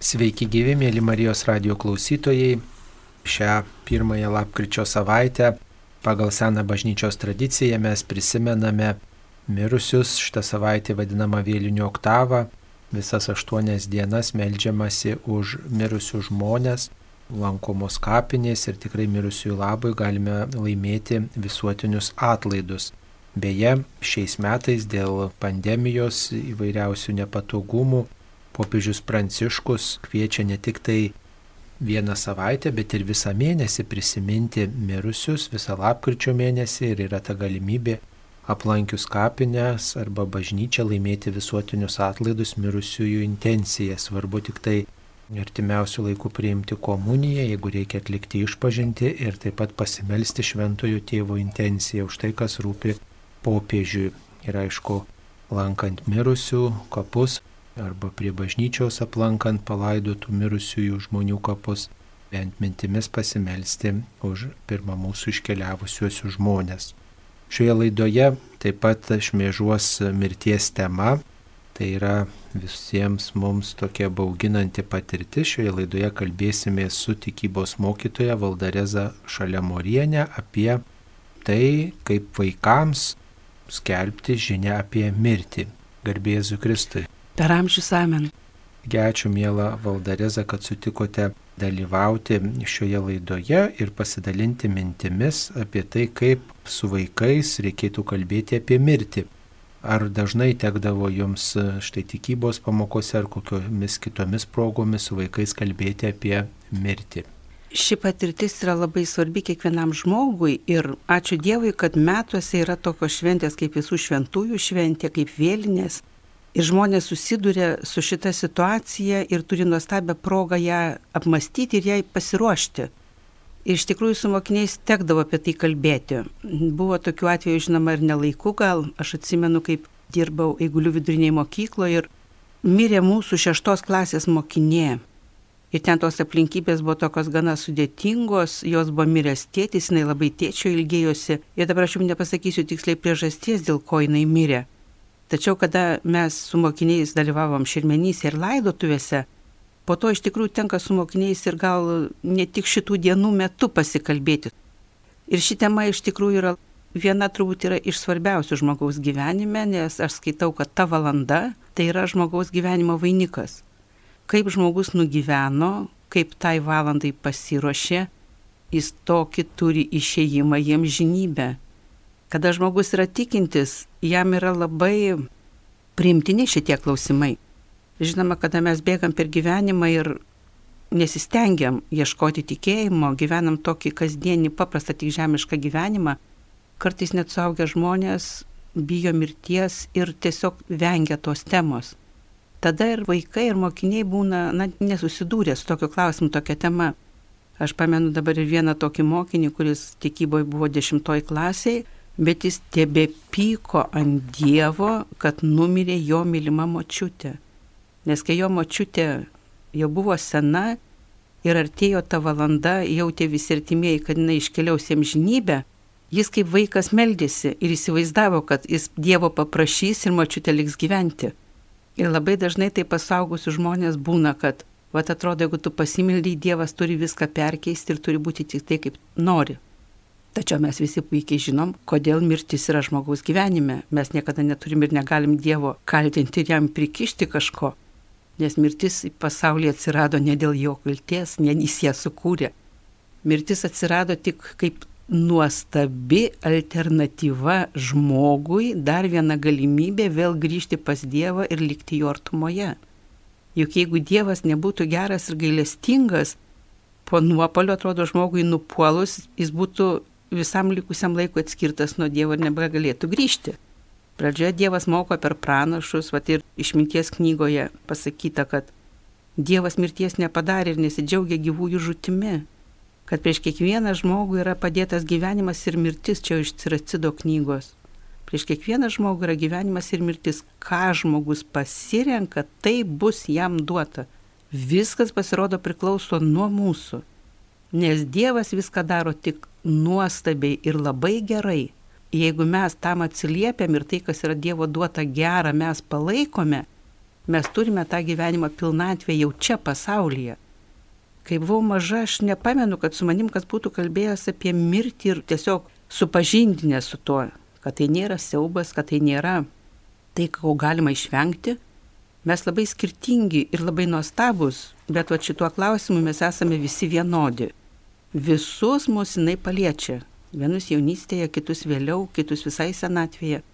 Sveiki gyvi, mėly Marijos radio klausytojai. Šią pirmąją lapkričio savaitę pagal seną bažnyčios tradiciją mes prisimename mirusius. Šitą savaitę vadinama vėlinių oktava. Visas aštuonias dienas melžiamasi už mirusius žmonės, lankomos kapinės ir tikrai mirusiųjų labui galime laimėti visuotinius atlaidus. Beje, šiais metais dėl pandemijos įvairiausių nepatogumų popiežius Pranciškus kviečia ne tik tai vieną savaitę, bet ir visą mėnesį prisiminti mirusius, visą lapkričio mėnesį ir yra ta galimybė aplankius kapines arba bažnyčią laimėti visuotinius atlaidus mirusiųjų intenciją. Svarbu tik tai artimiausių laikų priimti komuniją, jeigu reikia atlikti išpažinti ir taip pat pasimelsti šventojo tėvo intenciją už tai, kas rūpi popiežiui. Ir aišku, lankant mirusių kapus, arba prie bažnyčios aplankant palaidotų mirusiųjų žmonių kapus, bent mintimis pasimelsti už pirmą mūsų iškeliavusiuosius žmonės. Šioje laidoje taip pat šmėžuos mirties tema, tai yra visiems mums tokia bauginanti patirtis. Šioje laidoje kalbėsime su tikybos mokytoja Valdareza Šalemorienė apie tai, kaip vaikams skelbti žinę apie mirtį. Garbėzu Kristui per amžius amen. Ačiū, mėla Valdareza, kad sutikote dalyvauti šioje laidoje ir pasidalinti mintimis apie tai, kaip su vaikais reikėtų kalbėti apie mirtį. Ar dažnai tekdavo jums štai tikybos pamokose ar kokiomis kitomis progomis su vaikais kalbėti apie mirtį? Ši patirtis yra labai svarbi kiekvienam žmogui ir ačiū Dievui, kad metuose yra tokios šventės kaip visų šventųjų šventė, kaip vėlinės, Ir žmonės susiduria su šita situacija ir turi nuostabią progą ją apmastyti ir jai pasiruošti. Ir iš tikrųjų su mokiniais tekdavo apie tai kalbėti. Buvo tokių atvejų, žinoma, ir nelaiku gal. Aš atsimenu, kaip dirbau Eigulių viduriniai mokykloje ir mirė mūsų šeštos klasės mokinė. Ir ten tos aplinkybės buvo tokios gana sudėtingos, jos buvo miręs tėtis, jinai labai tėčio ilgėjosi. Ir dabar aš jums nepasakysiu tiksliai priežasties, dėl ko jinai mirė. Tačiau kada mes su mokiniais dalyvavom širmenyse ir laidotuvėse, po to iš tikrųjų tenka su mokiniais ir gal ne tik šitų dienų metu pasikalbėti. Ir ši tema iš tikrųjų yra viena turbūt yra iš svarbiausių žmogaus gyvenime, nes aš skaitau, kad ta valanda tai yra žmogaus gyvenimo vainikas. Kaip žmogus nugyveno, kaip tai valandai pasiruošė, jis tokį turi išėjimą jiems žinybę. Kada žmogus yra tikintis, jam yra labai priimtini šitie klausimai. Žinoma, kada mes bėgam per gyvenimą ir nesistengiam ieškoti tikėjimo, gyvenam tokį kasdienį, paprastą tik žemišką gyvenimą, kartais net suaugę žmonės bijo mirties ir tiesiog vengia tos temos. Tada ir vaikai, ir mokiniai būna na, nesusidūrę su tokiu klausimu, tokia tema. Aš pamenu dabar ir vieną tokį mokinį, kuris tikyboje buvo dešimtoj klasiai bet jis tebe pyko ant Dievo, kad numirė jo mylima močiutė. Nes kai jo močiutė jau buvo sena ir artėjo ta valanda, jautė visi artimieji, kad jinai iškeliaus jam žinybę, jis kaip vaikas meldėsi ir įsivaizdavo, kad jis Dievo paprašys ir močiutė liks gyventi. Ir labai dažnai tai pasaugusių žmonės būna, kad, va atrodo, jeigu tu pasimildy, Dievas turi viską perkeisti ir turi būti tik tai, kaip nori. Tačiau mes visi puikiai žinom, kodėl mirtis yra žmogaus gyvenime. Mes niekada neturim ir negalim Dievo kaltinti ir jam prikišti kažko. Nes mirtis į pasaulį atsirado ne dėl jo kalties, ne jis ją sukūrė. Mirtis atsirado tik kaip nuostabi alternatyva žmogui, dar viena galimybė vėl grįžti pas Dievą ir likti jo artumoje. Juk jeigu Dievas nebūtų geras ir gailestingas, po nuopolio atrodo žmogui nupuolus, jis būtų visam likusiam laikui atskirtas nuo Dievo ir nebegalėtų grįžti. Pradžioje Dievas moko per pranašus, va ir išminties knygoje pasakyta, kad Dievas mirties nepadarė ir nesidžiaugia gyvųjų žutimi, kad prieš kiekvieną žmogų yra padėtas gyvenimas ir mirtis, čia iš Ciracido knygos. Prieš kiekvieną žmogų yra gyvenimas ir mirtis, ką žmogus pasirenka, tai bus jam duota. Viskas pasirodo priklauso nuo mūsų. Nes Dievas viską daro tik nuostabiai ir labai gerai. Jeigu mes tam atsiliepiam ir tai, kas yra Dievo duota gera, mes palaikome, Mes turime tą gyvenimo pilnatvę jau čia pasaulyje. Kai buvau maža, aš nepamenu, kad su manim kas būtų kalbėjęs apie mirtį ir tiesiog supažindinę su tuo, kad tai nėra siaubas, kad tai nėra tai, ko galima išvengti. Mes labai skirtingi ir labai nuostabus, bet va šituo klausimu mes esame visi vienodi. Visus mus jinai paliečia. Vienus jaunystėje, kitus vėliau, kitus visai senatvėje.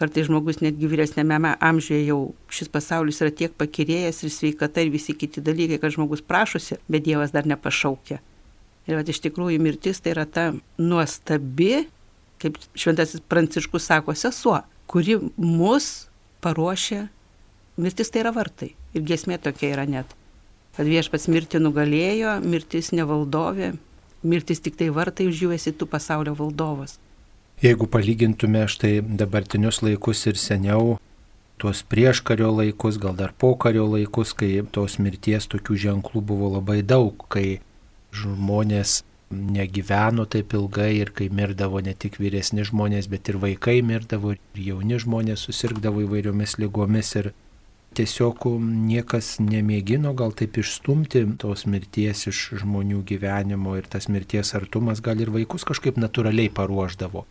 Kartai žmogus netgi vyresnėme amžiuje jau šis pasaulis yra tiek pakirėjęs ir sveikata ir visi kiti dalykai, kad žmogus prašosi, bet Dievas dar nepašaukia. Ir va, iš tikrųjų mirtis tai yra ta nuostabi, kaip šventasis Pranciškus sako, sesuo, kuri mus paruošia. Mirtis tai yra vartai. Ir giesmė tokia yra net. Kad viešpats mirtį nugalėjo, mirtis nevaldovė, mirtis tik tai vartai už jų esi tu pasaulio valdovas. Jeigu palygintume štai dabartinius laikus ir seniau, tuos prieškario laikus, gal dar pokario laikus, kai tos mirties tokių ženklų buvo labai daug, kai žmonės negyveno taip ilgai ir kai mirdavo ne tik vyresni žmonės, bet ir vaikai mirdavo, ir jauni žmonės susirgdavo įvairiomis lygomis ir tiesiog niekas nemėgino gal taip išstumti tos mirties iš žmonių gyvenimo ir tas mirties artumas gal ir vaikus kažkaip natūraliai paruoždavo.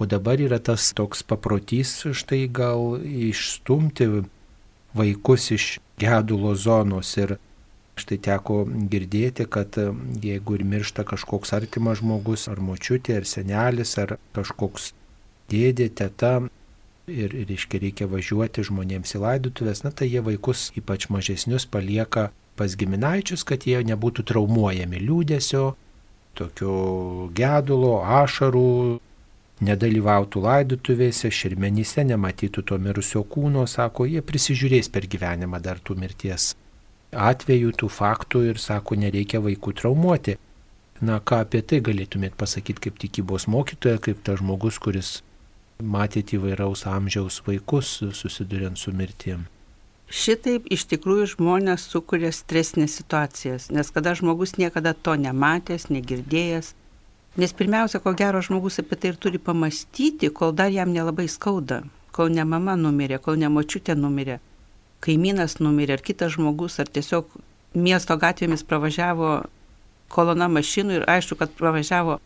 O dabar yra tas toks paprotys štai gal išstumti vaikus iš gedulo zonos ir štai teko girdėti, kad jeigu ir miršta kažkoks artimas žmogus, ar močiutė, ar senelis, ar kažkoks dėdė, teta, ir, ir iškia reikia važiuoti žmonėms į laidutuvės, na tai jie vaikus, ypač mažesnius, palieka pas giminaičius, kad jie nebūtų traumuojami liūdėsio, tokio gedulo, ašarų, nedalyvautų laidutuvėse, širmenyse, nematytų to mirusio kūno, sako, jie prisižiūrės per gyvenimą dar tų mirties atvejų, tų faktų ir sako, nereikia vaikų traumuoti. Na, ką apie tai galėtumėt pasakyti kaip tikybos mokytoja, kaip tas žmogus, kuris matėte įvairaus amžiaus vaikus susiduriant su mirtim. Šitaip iš tikrųjų žmonės sukuria stresinės situacijas, nes kada žmogus niekada to nematęs, negirdėjęs, Nes pirmiausia, ko gero žmogus apie tai ir turi pamastyti, kol dar jam nelabai skauda, kol ne mama numirė, kol ne močiutė numirė, kaimynas numirė, ar kitas žmogus, ar tiesiog miesto gatvėmis pravažiavo kolona mašinų ir aišku, kad pravažiavo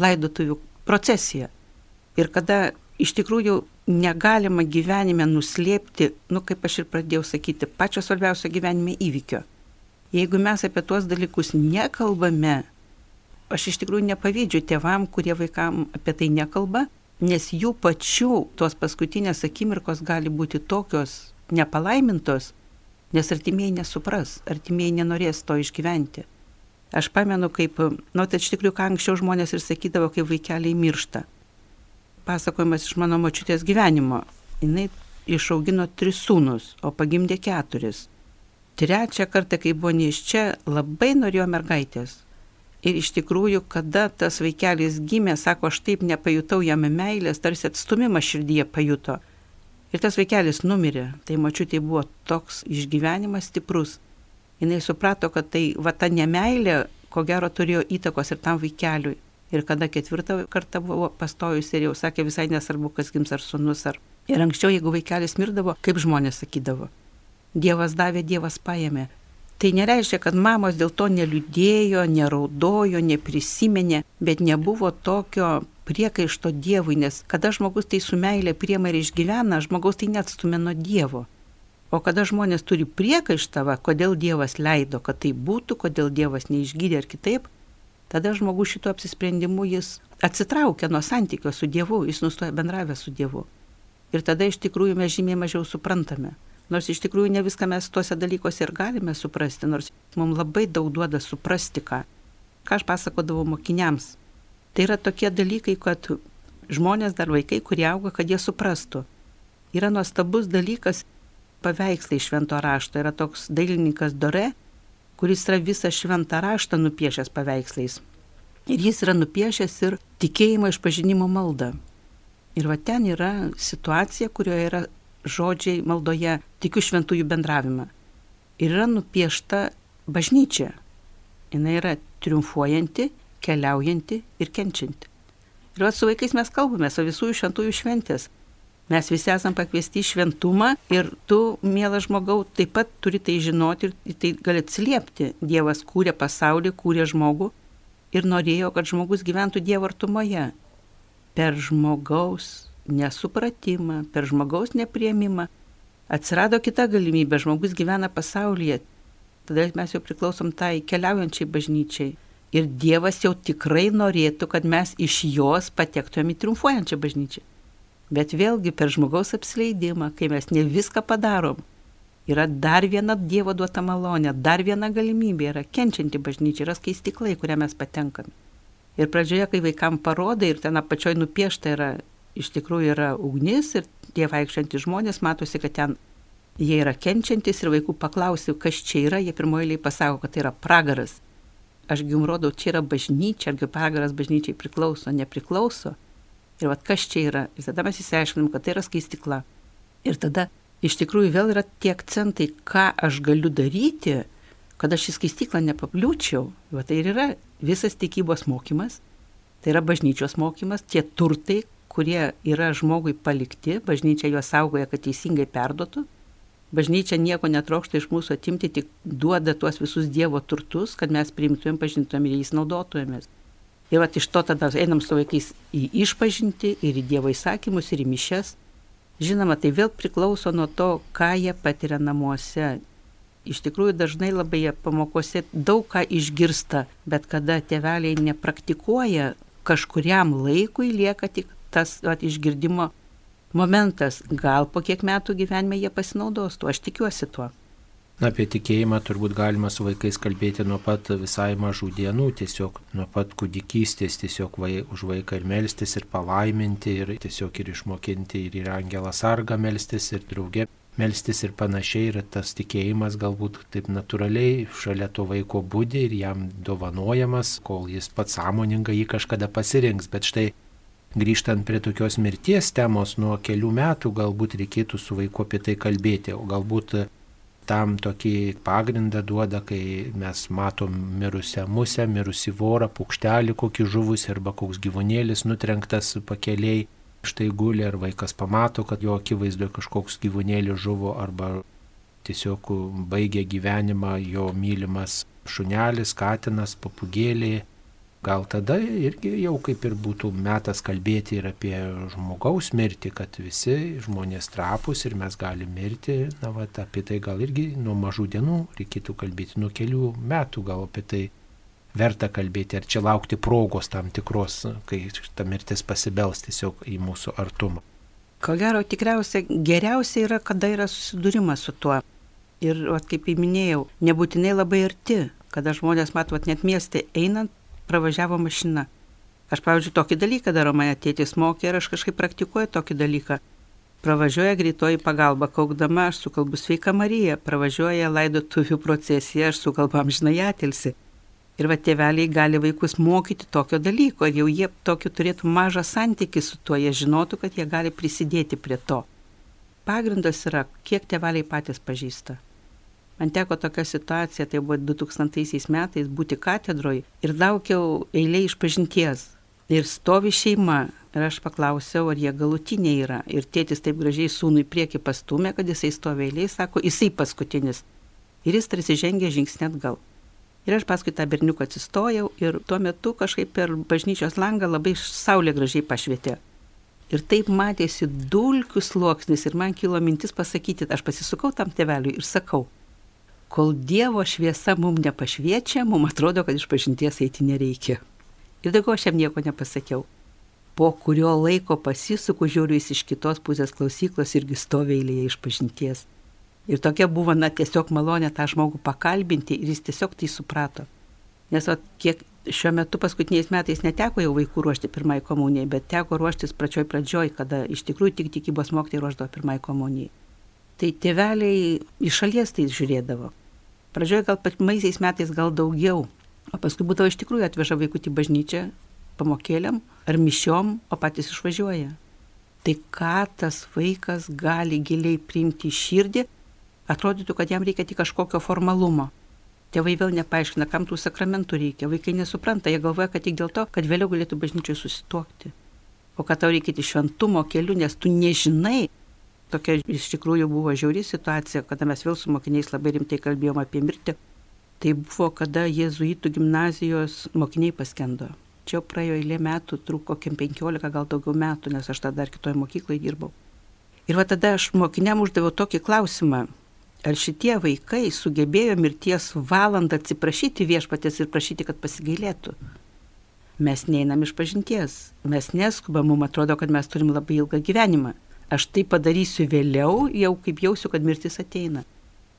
laidotuvių procesiją. Ir kada iš tikrųjų negalima gyvenime nuslėpti, nu kaip aš ir pradėjau sakyti, pačio svarbiausio gyvenime įvykio. Jeigu mes apie tuos dalykus nekalbame, aš iš tikrųjų nepavydžiu tėvam, kurie vaikam apie tai nekalba, nes jų pačių tos paskutinės akimirkos gali būti tokios nepalaimintos, nes artimieji nesupras, artimieji nenorės to išgyventi. Aš pamenu, kaip, nu, tai iš tikrųjų, ką anksčiau žmonės ir sakydavo, kai vaikeliai miršta. Pasakojimas iš mano močiutės gyvenimo. Jis išaugino tris sūnus, o pagimdė keturis. Trečią kartą, kai buvo ne iš čia, labai norėjo mergaitės. Ir iš tikrųjų, kada tas vaikelis gimė, sako, aš taip nepajutau jam meilės, tarsi atstumimą širdyje pajuto. Ir tas vaikelis numirė. Tai mačiutė buvo toks išgyvenimas stiprus. Jis suprato, kad tai va ta nemailė, ko gero turėjo įtakos ir tam vaikeliui. Ir kada ketvirtą kartą buvo pastojus ir jau sakė visai nesvarbu, kas gims ar sunus ar. Ir anksčiau, jeigu vaikelis mirdavo, kaip žmonės sakydavo. Dievas davė, Dievas paėmė. Tai nereiškia, kad mamos dėl to neliūdėjo, neraudojo, neprisimenė, bet nebuvo tokio priekaišto Dievui, nes kada žmogus tai su meilė priema ir išgyvena, žmogaus tai neatstumė nuo Dievo. O kada žmonės turi priekaištavą, kodėl Dievas leido, kad tai būtų, kodėl Dievas neišgydė ar kitaip, tada žmogus šito apsisprendimu jis atsitraukia nuo santykio su Dievu, jis nustoja bendravę su Dievu. Ir tada iš tikrųjų mes žymiai mažiau suprantame. Nors iš tikrųjų ne viską mes tuose dalykuose ir galime suprasti, nors mums labai daug duoda suprasti, ką, ką aš pasakodavau mokiniams. Tai yra tokie dalykai, kad žmonės dar vaikai, kurie auga, kad jie suprastų. Yra nuostabus dalykas paveikslai švento rašto. Yra toks dailininkas Dore, kuris yra visą šventą raštą nupiešęs paveikslais. Ir jis yra nupiešęs ir tikėjimo išpažinimo maldą. Ir va ten yra situacija, kurioje yra žodžiai maldoje tikiu šventųjų bendravimą. Ir yra nupiešta bažnyčia. Jis yra triumfuojanti, keliaujanti ir kenčianti. Ir su vaikais mes kalbame, su visų šventųjų šventės. Mes visi esam pakviesti į šventumą ir tu, mielas žmogau, taip pat turi tai žinoti ir tai gali atsiliepti. Dievas kūrė pasaulį, kūrė žmogų ir norėjo, kad žmogus gyventų Dievo artumoje. Per žmogaus nesupratimą, per žmogaus nepriemimą atsirado kita galimybė, žmogus gyvena pasaulyje. Tada mes jau priklausom tai keliaujančiai bažnyčiai. Ir Dievas jau tikrai norėtų, kad mes iš jos patektumėm į triumfuojančią bažnyčią. Bet vėlgi per žmogaus apsileidimą, kai mes ne viską padarom, yra dar viena Dievo duota malonė, dar viena galimybė, yra kenčianti bažnyčia, yra skaistiklai, kurią mes patenkame. Ir pradžioje, kai vaikam parodai ir ten apačioj nupiešta yra, iš tikrųjų yra ugnis ir tie vaikščiantys žmonės, matosi, kad ten jie yra kenčiantis ir vaikų paklausiu, kas čia yra, jie pirmoji eiliai pasako, kad tai yra pragaras. Aš jums rodau, čia yra bažnyčia, argi pragaras bažnyčiai priklauso, nepriklauso. Ir vad kas čia yra. Ir tada mes įsiaiškinam, kad tai yra skaistikla. Ir tada iš tikrųjų vėl yra tie akcentai, ką aš galiu daryti, kad aš į skaistiklą nepapliūčiau. Va tai ir yra visas tikybos mokymas, tai yra bažnyčios mokymas, tie turtai, kurie yra žmogui palikti, bažnyčia juos saugoja, kad teisingai perduotų. Bažnyčia nieko netrokšta iš mūsų atimti, tik duoda tuos visus Dievo turtus, kad mes priimtumėm, pažintumėm ir jais naudotumėmės. Ir vat iš to tada einam su vaikais į išpažinti ir į Dievo įsakymus ir į mišes. Žinoma, tai vėl priklauso nuo to, ką jie patiria namuose. Iš tikrųjų, dažnai labai pamokose daug ką išgirsta, bet kada tėveliai nepraktikuoja, kažkuriam laikui lieka tik tas vat, išgirdimo momentas. Gal po kiek metų gyvenime jie pasinaudos tuo, aš tikiuosi tuo. Na, apie tikėjimą turbūt galima su vaikais kalbėti nuo pat visai mažų dienų, tiesiog nuo pat kūdikystės, tiesiog vai, už vaiką ir melstis, ir palaiminti, ir tiesiog ir išmokinti, ir į angelą sargą melstis, ir draugė melstis ir panašiai. Ir tas tikėjimas galbūt taip natūraliai šalia to vaiko būdi ir jam dovanojamas, kol jis pats sąmoningai jį kažkada pasirinks. Bet štai grįžtant prie tokios mirties temos, nuo kelių metų galbūt reikėtų su vaiku apie tai kalbėti, o galbūt tam tokį pagrindą duoda, kai mes matom mirusią musę, mirusi vorą, paukštelį kokį žuvus arba koks gyvūnėlis nutrenktas pakeliai. Štai guli ar vaikas pamato, kad jo akivaizdoje kažkoks gyvūnėlis žuvo arba tiesiog baigė gyvenimą jo mylimas šunelis, katinas, papugėlė, Gal tada irgi jau kaip ir būtų metas kalbėti ir apie žmogaus mirtį, kad visi žmonės trapus ir mes galime mirti. Na, va, apie tai gal irgi nuo mažų dienų reikėtų kalbėti, nuo kelių metų gal apie tai verta kalbėti, ar čia laukti progos tam tikros, kai ta mirtis pasibels tiesiog į mūsų artumą. Ko gero, tikriausiai geriausia yra, kada yra susidūrimas su tuo. Ir, at, kaip įminėjau, nebūtinai labai arti, kada žmonės matot net miestė einant, pravažiavo mašina. Aš, pavyzdžiui, tokį dalyką darau, mane tėtis mokė ir aš kažkaip praktikuoju tokį dalyką. Pravažiuoja greitoji pagalba, kaukdama, aš sukalbu sveika Marija, pravažiuoja laidotuvių procesija, aš sukalbu amžinai atilsi. Ir va tėveliai gali vaikus mokyti tokio dalyko, ir jau jie tokiu turėtų mažą santykį su tuo, jie žinotų, kad jie gali prisidėti prie to. Pagrindas yra, kiek tėveliai patys pažįsta. Man teko tokia situacija, tai buvo 2000 metais būti katedroje ir laukiau eilė iš pažinties. Ir stovi šeima. Ir aš paklausiau, ar jie galutiniai yra. Ir tėtis taip gražiai sūnui prieki pastumė, kad jisai stovi eilė, sako, jisai paskutinis. Ir jis tarsi žengė žingsnį atgal. Ir aš paskui tą berniuką atsistojau ir tuo metu kažkaip per bažnyčios langą labai saulė gražiai pašvietė. Ir taip matėsi dulkių sluoksnis ir man kilo mintis pasakyti, aš pasisukau tam teveliui ir sakau, kol Dievo šviesa mums nepašviečia, mums atrodo, kad iš pažinties eiti nereikia. Ir daugiau aš jam nieko nepasakiau. Po kurio laiko pasisuku, žiūriu jis iš kitos pusės klausyklos irgi stovi eilėje iš pažinties. Ir tokia buvo, na, tiesiog malonė tą žmogų pakalbinti ir jis tiesiog tai suprato. Nes o, kiek šiuo metu paskutiniais metais neteko jau vaikų ruošti pirmai komunijai, bet teko ruoštis pračioj pradžioj, kada iš tikrųjų tik tikybos mokytai ruoždavo pirmai komunijai tai tėveliai iš šalies tai žiūrėdavo. Pradžioje gal pirmaisiais metais gal daugiau, o paskui būdavo iš tikrųjų atveža vaikutį bažnyčią pamokėliam ar mišiom, o patys išvažiuoja. Tai ką tas vaikas gali giliai priimti į širdį, atrodytų, kad jam reikia tik kažkokio formalumo. Tėvai vėl nepaaiškina, kam tų sakramentų reikia. Vaikai nesupranta, jie galvoja, kad tik dėl to, kad vėliau galėtų bažnyčioje susituokti. o kad tau reikia šventumo keliu, nes tu nežinai. Tokia iš tikrųjų buvo žiauri situacija, kada mes vėl su mokiniais labai rimtai kalbėjom apie mirtį. Tai buvo, kada jėzuitų gimnazijos mokiniai paskendo. Čia praėjo eilė metų, truko kokiam 15 gal daugiau metų, nes aš tada dar kitoje mokykloje dirbau. Ir va tada aš mokiniam uždaviau tokį klausimą, ar šitie vaikai sugebėjo mirties valandą atsiprašyti viešpatės ir prašyti, kad pasigailėtų mes neinam iš pažinties, mes neskubam, mums atrodo, kad mes turim labai ilgą gyvenimą. Aš tai padarysiu vėliau, jau kaip jausiu, kad mirtis ateina.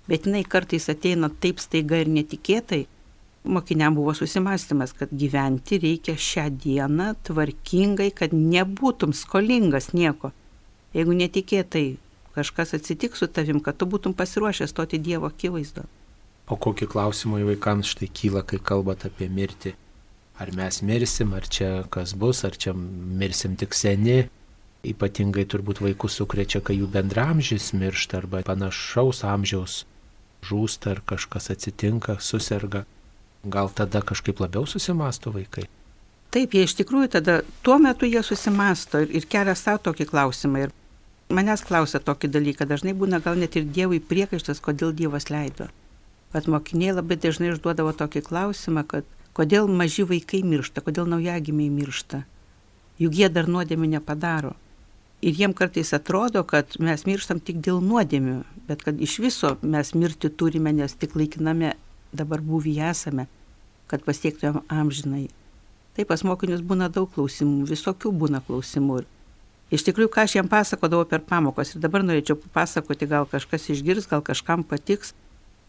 Bet jinai kartais ateina taip staiga ir netikėtai. Mokiniam buvo susimastymas, kad gyventi reikia šią dieną tvarkingai, kad nebūtum skolingas nieko. Jeigu netikėtai kažkas atsitiks su tavim, kad tu būtum pasiruošęs stoti Dievo akivaizdo. O kokie klausimai vaikams štai kyla, kai kalbat apie mirtį? ar mes mirsim, ar čia kas bus, ar čia mirsim tik seni. Ypatingai turbūt vaikus sukrečia, kai jų bendramžys miršta arba panašaus amžiaus žūsta ar kažkas atsitinka, susirga. Gal tada kažkaip labiau susimasto vaikai? Taip, jie iš tikrųjų tada tuo metu jie susimasto ir, ir kelia savo tokį klausimą. Ir manęs klausia tokį dalyką, dažnai būna gal net ir Dievui priekaištas, kodėl Dievas leido. Bet mokiniai labai dažnai užduodavo tokį klausimą, kad Kodėl maži vaikai miršta, kodėl naujagimiai miršta? Juk jie dar nuodėmių nepadaro. Ir jiem kartais atrodo, kad mes mirštam tik dėl nuodėmių, bet kad iš viso mes mirti turime, nes tik laikiname dabar buvį esame, kad pasiektumėm amžinai. Taip pas mokinius būna daug klausimų, visokių būna klausimų. Ir iš tikrųjų, ką aš jam pasakodavau per pamokas ir dabar norėčiau papasakoti, gal kažkas išgirs, gal kažkam patiks,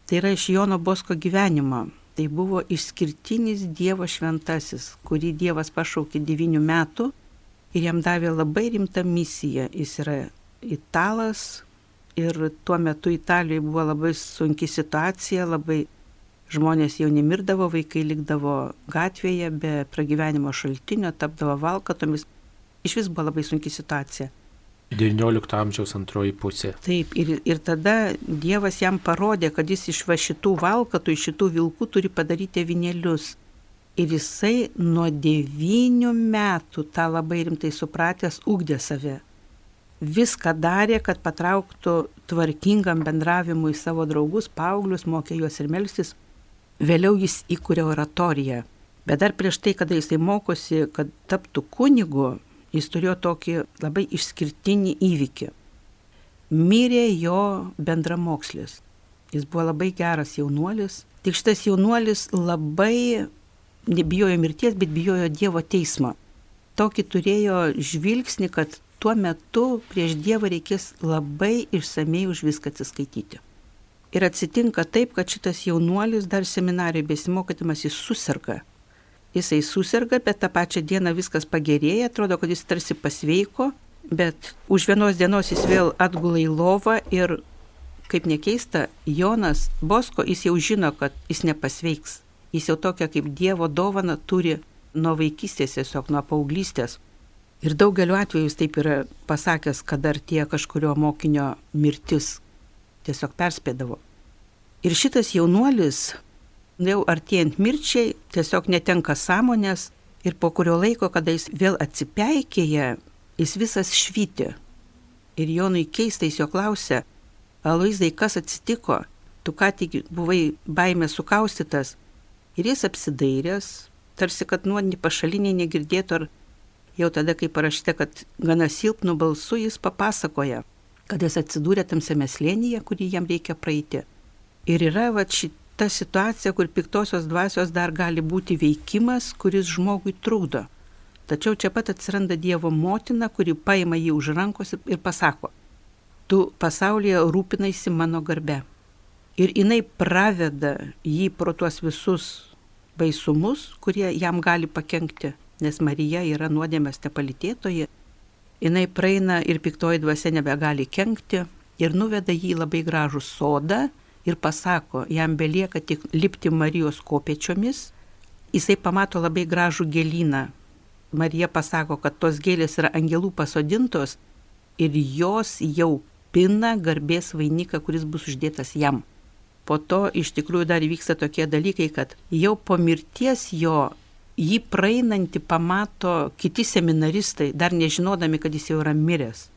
tai yra iš Jono Bosko gyvenimo. Tai buvo išskirtinis Dievo šventasis, kurį Dievas pašaukė devynių metų ir jam davė labai rimtą misiją. Jis yra italas ir tuo metu Italijoje buvo labai sunki situacija, labai žmonės jau nemirdavo, vaikai likdavo gatvėje be pragyvenimo šaltinio, tapdavo valkatomis. Iš vis buvo labai sunki situacija. XIX amžiaus antroji pusė. Taip, ir, ir tada Dievas jam parodė, kad jis iš va šitų valkatų, iš šitų vilkų turi padaryti avinėlius. Ir jisai nuo devynių metų tą labai rimtai supratęs ugdė save. Viską darė, kad patrauktų tvarkingam bendravimui savo draugus, paauglius, mokė juos ir melstis. Vėliau jis įkūrė oratoriją. Bet dar prieš tai, kada jisai mokosi, kad taptų kunigu, jis turėjo tokį labai išskirtinį įvykį. Mirė jo bendramokslis. Jis buvo labai geras jaunuolis. Tik šitas jaunuolis labai nebijojo mirties, bet bijojo Dievo teismo. Tokį turėjo žvilgsnį, kad tuo metu prieš Dievą reikės labai išsamei už viską atsiskaityti. Ir atsitinka taip, kad šitas jaunuolis dar seminarijoje besimokydamas jis susirga jisai susirga, bet tą pačią dieną viskas pagerėja, atrodo, kad jis tarsi pasveiko, bet už vienos dienos jis vėl atgula į lovą ir, kaip nekeista, Jonas Bosko, jis jau žino, kad jis nepasveiks. Jis jau tokia kaip Dievo dovana turi nuo vaikystės, tiesiog nuo paauglystės. Ir daugeliu atveju jis taip yra pasakęs, kad tie kažkurio mokinio mirtis tiesiog perspėdavo. Ir šitas jaunuolis jau artėjant mirčiai tiesiog netenka sąmonės ir po kurio laiko, kada jis vėl atsipeikėja, jis visas švyti. Ir Jonui keistai jo klausia, Aloizai, kas atsitiko, tu ką tik buvai baimė sukaustytas. Ir jis apsidairęs, tarsi kad nuodinį pašaliniai negirdėtų, ar jau tada, kai parašyta, kad gana silpnų balsų jis papasakoja, kad jis atsidūrė tamsiame slėnyje, kurį jam reikia praeiti. Ir yra va šit ta situacija, kur piktosios dvasios dar gali būti veikimas, kuris žmogui trukdo. Tačiau čia pat atsiranda Dievo motina, kuri paima jį už rankos ir pasako, tu pasaulyje rūpinaisi mano garbe. Ir jinai praveda jį pro tuos visus baisumus, kurie jam gali pakengti, nes Marija yra nuodėmės tepalitėtoji. Jinai praeina ir piktoji dvasia nebegali kenkti ir nuveda jį į labai gražų sodą, ir pasako, jam belieka tik lipti Marijos kopečiomis, jisai pamato labai gražų gėlyną. Marija pasako, kad tos gėlės yra angelų pasodintos ir jos jau pina garbės vainiką, kuris bus uždėtas jam. Po to iš tikrųjų dar vyksta tokie dalykai, kad jau po mirties jo jį praeinantį pamato kiti seminaristai, dar nežinodami, kad jis jau yra miręs.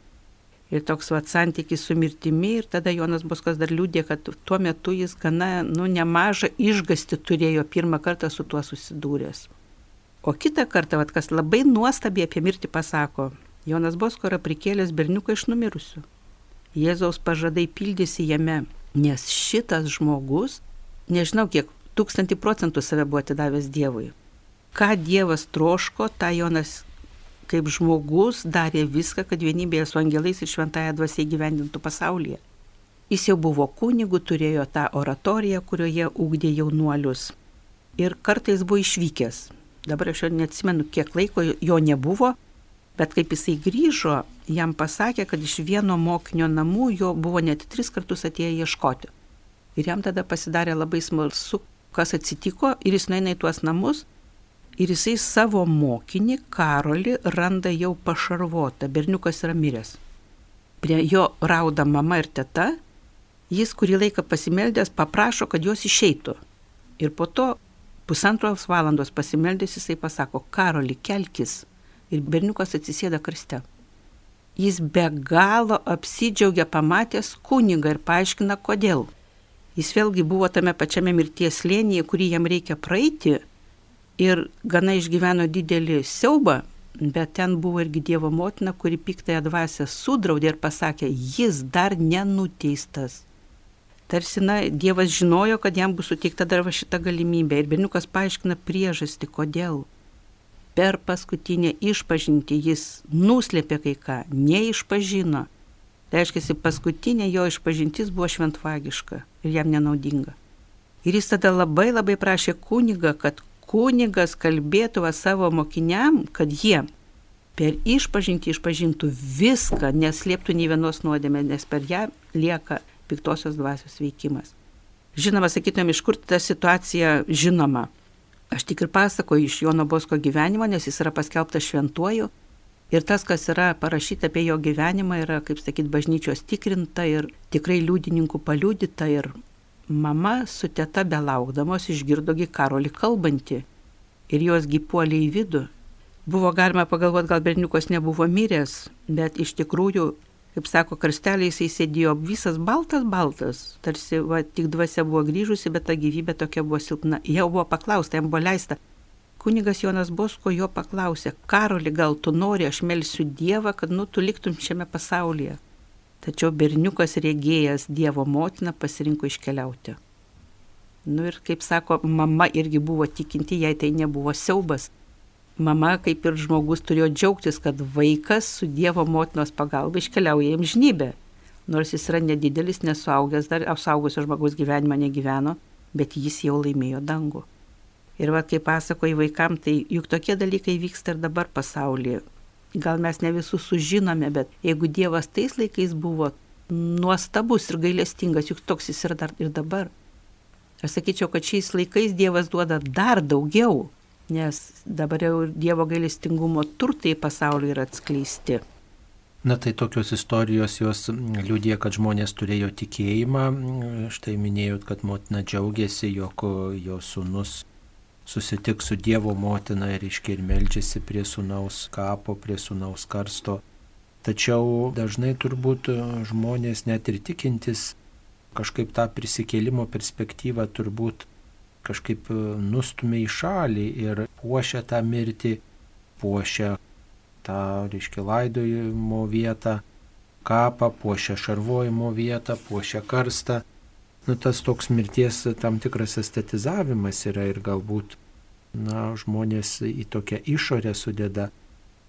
Ir toks vat santykis su mirtimi ir tada Jonas Boskas dar liūdė, kad tuo metu jis gana, nu, nemažą išgasti turėjo pirmą kartą su tuo susidūręs. O kitą kartą, vat, kas labai nuostabiai apie mirtį pasako, Jonas Bosko yra prikėlęs berniuką iš numirusių. Jėzaus pažadai pildėsi jame, nes šitas žmogus, nežinau kiek, tūkstantį procentų save buvo atidavęs Dievui. Ką Dievas troško, tą Jonas kaip žmogus darė viską, kad vienybėje su angelais ir šventąją dvasiai gyvendintų pasaulyje. Jis jau buvo kunigu, turėjo tą oratoriją, kurioje ūkdė jaunuolius. Ir kartais buvo išvykęs. Dabar aš jau neatsimenu, kiek laiko jo nebuvo, Bet kaip jisai grįžo, jam pasakė, kad iš vieno mokinio namų jo buvo net tris kartus atėję ieškoti. Ir jam tada pasidarė labai smalsu, kas atsitiko, ir jis nueina į tuos namus, ir jisai savo mokinį, Karolį, randa jau pašarvotą, berniukas yra miręs. Prie jo rauda mama ir teta, jis kurį laiką pasimeldęs paprašo, kad jos išeitų. Ir po to pusantros valandos pasimeldęs jisai pasako, Karolį, kelkis, ir berniukas atsisėda karste. Jis be galo apsidžiaugia pamatęs kunigą ir paaiškina, kodėl. Jis vėlgi buvo tame pačiame mirties lėnyje, kurį jam reikia praeiti ir gana išgyveno didelį siaubą, bet ten buvo irgi Dievo motina, kuri piktąją dvasę sudraudė ir pasakė, jis dar nenuteistas. Tarsi, na, Dievas žinojo, kad jam bus suteikta dar va šita galimybė ir berniukas paaiškina priežastį, kodėl per paskutinę išpažinti jis nuslėpė kai ką, neišpažino. Tai reiškia, paskutinė jo išpažintis buvo šventvagiška ir jam nenaudinga. Ir jis tada labai labai prašė kuniga, kad kunigas kalbėtų savo mokiniam, kad jie per išpažinti išpažintų viską, neslėptų nei vienos nuodėmės, nes per ją lieka piktosios dvasios veikimas. Žinoma, sakytumėm, iš kur ta situacija žinoma. Aš tik ir pasakoju iš Jono Bosko gyvenimo, nes jis yra paskelbtas šventuoju. Ir tas, kas yra parašyta apie jo gyvenimą, yra, kaip sakyt, bažnyčios tikrinta ir tikrai liudininkų paliudyta. Ir mama su teta belaukdamos išgirdogi karolį kalbantį. Ir jos gipuolė į vidų. Buvo galima pagalvoti, gal berniukas nebuvo miręs, bet iš tikrųjų kaip sako, karsteliai jisai sėdėjo visas baltas, baltas, tarsi va, tik dvasia buvo grįžusi, bet ta gyvybė tokia buvo silpna. Jau buvo paklausta, jam buvo leista. Kunigas Jonas Bosko jo paklausė, Karoli, gal tu nori, aš melsiu Dievą, kad nu tu liktum šiame pasaulyje. Tačiau berniukas rėgėjęs Dievo motiną pasirinko iškeliauti. Nu ir kaip sako, mama irgi buvo tikinti, jai tai nebuvo siaubas mama kaip ir žmogus turėjo džiaugtis, kad vaikas su Dievo motinos pagalba iškeliauja į amžinybę. Nors jis yra nedidelis, nesuaugęs, dar apsaugusio žmogaus gyvenimą negyveno, bet jis jau laimėjo dangų. Ir va, kaip pasakoju vaikam, tai juk tokie dalykai vyksta ir dabar pasaulyje. Gal mes ne visus sužinome, bet jeigu Dievas tais laikais buvo nuostabus ir gailestingas, juk toks jis yra dar ir dabar. Aš sakyčiau, kad šiais laikais Dievas duoda dar daugiau, nes dabar jau Dievo gailestingumo turtai pasaulyje yra atskleisti. Na tai tokios istorijos jos liūdė, kad žmonės turėjo tikėjimą. Štai minėjot, kad motina džiaugiasi, jog jo sunus susitiks su Dievo motina ir iškiai ir melžiasi prie sunaus kapo, prie sunaus karsto. Tačiau dažnai turbūt žmonės net ir tikintis kažkaip tą prisikėlimo perspektyvą turbūt kažkaip e, nustumė į šalį ir puošia tą mirtį, puošia tą, reiškia, laidojimo vietą, kapą, puošia šarvojimo vietą, puošia karstą. Nu, tas toks mirties tam tikras estetizavimas yra ir galbūt, na, žmonės į tokią išorę sudeda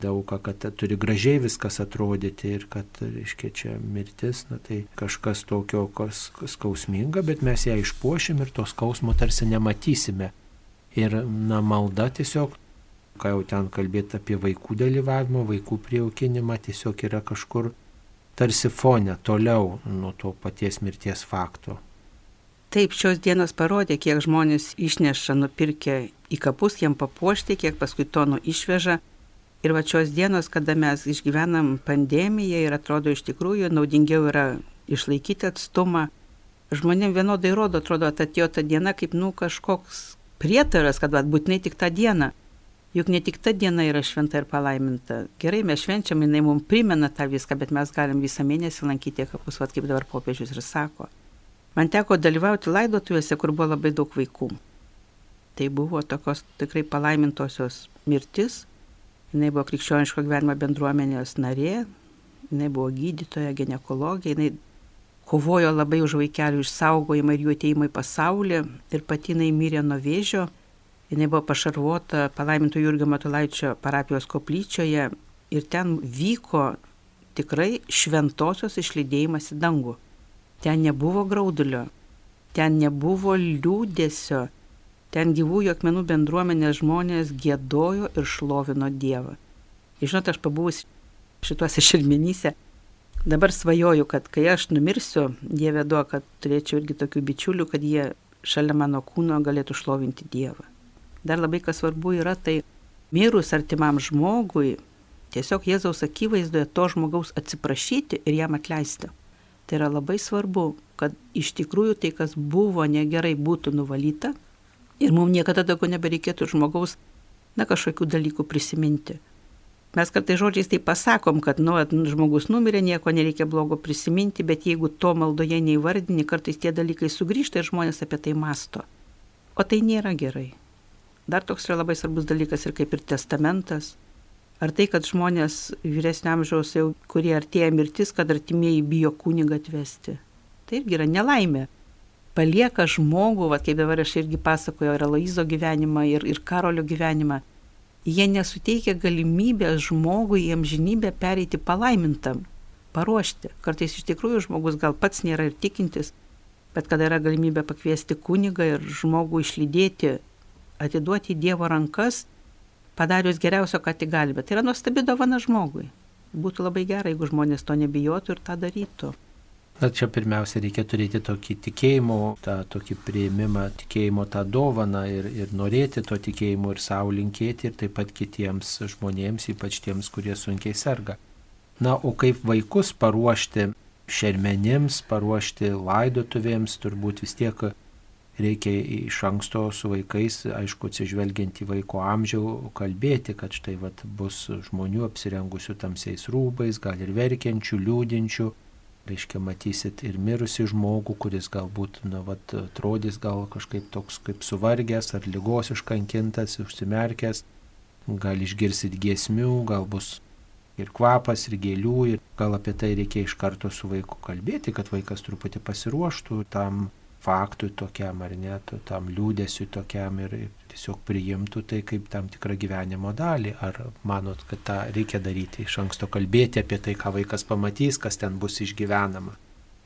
daugą, kad turi gražiai viskas atrodyti ir kad, reiškia, čia mirtis, na tai kažkas tokio, kas skausminga, bet mes ją išpuošim ir to skausmo tarsi nematysime. Ir, na, malda tiesiog, ką jau ten kalbėti apie vaikų dalyvavimą, vaikų prijaukinimą, tiesiog yra kažkur tarsi fone, toliau nuo to paties mirties fakto. Taip, šios dienos parodė, kiek žmonės išneša nupirkę į kapus jam papuošti, kiek paskui tonų išveža Ir va šios dienos, kada mes išgyvenam pandemiją ir atrodo iš tikrųjų naudingiau yra išlaikyti atstumą, žmonėm vienodai rodo, atrodo, atėjo ta diena kaip, nu, kažkoks prietaras, kad va, būtinai tik tą dieną. Juk ne tik ta diena yra šventa ir palaiminta. Gerai, mes švenčiam, jinai mums primena tą viską, bet mes galim visą mėnesį lankyti kapus, vad kaip dabar popiežius ir sako. Man teko dalyvauti laidotuvėse, kur buvo labai daug vaikų. Tai buvo tokios tikrai palaimintosios mirtis. Jis buvo krikščioniško gyvenimo bendruomenės narė, jinai buvo gydytoja, gynekologija, jinai kovojo labai už vaikelių išsaugojimą ir jų ateimą į pasaulį ir pati jinai mirė nuo vėžio Jis buvo pašarvota palaiminto Jurgio Matulaičio parapijos koplyčioje ir ten vyko tikrai šventosios išlydėjimas į dangų. Ten nebuvo graudulio, ten nebuvo liūdėsio, ten gyvųjų akmenų bendruomenės žmonės gėdojo ir šlovino Dievą. Ir žinot, aš pabuvus šituose šilminyse, dabar svajoju, kad kai aš numirsiu, Dieve duo, kad turėčiau irgi tokių bičiulių, kad jie šalia mano kūno galėtų šlovinti Dievą. Dar labai kas svarbu yra tai mirus artimam žmogui, tiesiog Jėzaus akivaizdoje to žmogaus atsiprašyti ir jam atleisti. Tai yra labai svarbu, kad iš tikrųjų tai, kas buvo negerai, būtų nuvalyta ir mums niekada daugiau nebereikėtų žmogaus, na, kažkokių dalykų prisiminti. Mes kartai žodžiais tai pasakom, kad, nu, žmogus numirė, nieko nereikia blogo prisiminti, bet jeigu to maldoje neįvardini, kartais tie dalykai sugrįžta ir žmonės apie tai masto. O tai nėra gerai. Dar toks yra labai svarbus dalykas ir kaip ir testamentas. Ar tai, kad žmonės vyresnio amžiaus jau, kurie artėja mirtis, kad artimieji bijo kunigą atvesti. Tai irgi yra nelaimė. Palieka žmogų, va, kaip dabar aš irgi pasakoju, ir Aloizo gyvenimą, ir, ir Karolio gyvenimą. Jie nesuteikia galimybę žmogui į amžinybę pereiti palaimintam, paruošti. Kartais iš tikrųjų žmogus gal pats nėra ir tikintis, bet kada yra galimybė pakviesti kunigą ir žmogų išlydėti atiduoti į Dievo rankas, padarius geriausio, ką tik gali. Bet tai yra nuostabi dovana žmogui. Būtų labai gerai, jeigu žmonės to nebijotų ir tą darytų. Na čia pirmiausia reikia turėti tokį tikėjimo, tą tokį prieimimą, tikėjimo tą dovaną ir, ir norėti to tikėjimo ir savo linkėti ir taip pat kitiems žmonėms, ypač tiems, kurie sunkiai serga. Na, o kaip vaikus paruošti šermenims, paruošti laidotuvėms, turbūt vis tiek reikia iš anksto su vaikais, aišku, atsižvelgiant į vaiko amžių, kalbėti, kad štai vat, bus žmonių apsirengusių tamsiais rūbais, gal ir verkiančių, liūdinčių. Reiškia, matysit ir mirusi žmogų, kuris galbūt, na, vat, atrodys gal kažkaip toks kaip suvargęs ar lygos iškankintas, užsimerkęs. Gal išgirsit giesmių, gal bus ir kvapas, ir gėlių, ir gal apie tai reikia iš karto su vaiku kalbėti, kad vaikas truputį pasiruoštų tam faktui tokiam ar net, tam liūdėsiu tokiam ir tiesiog priimtų tai kaip tam tikrą gyvenimo dalį. Ar manot, kad tą reikia daryti iš anksto kalbėti apie tai, ką vaikas pamatys, kas ten bus išgyvenama?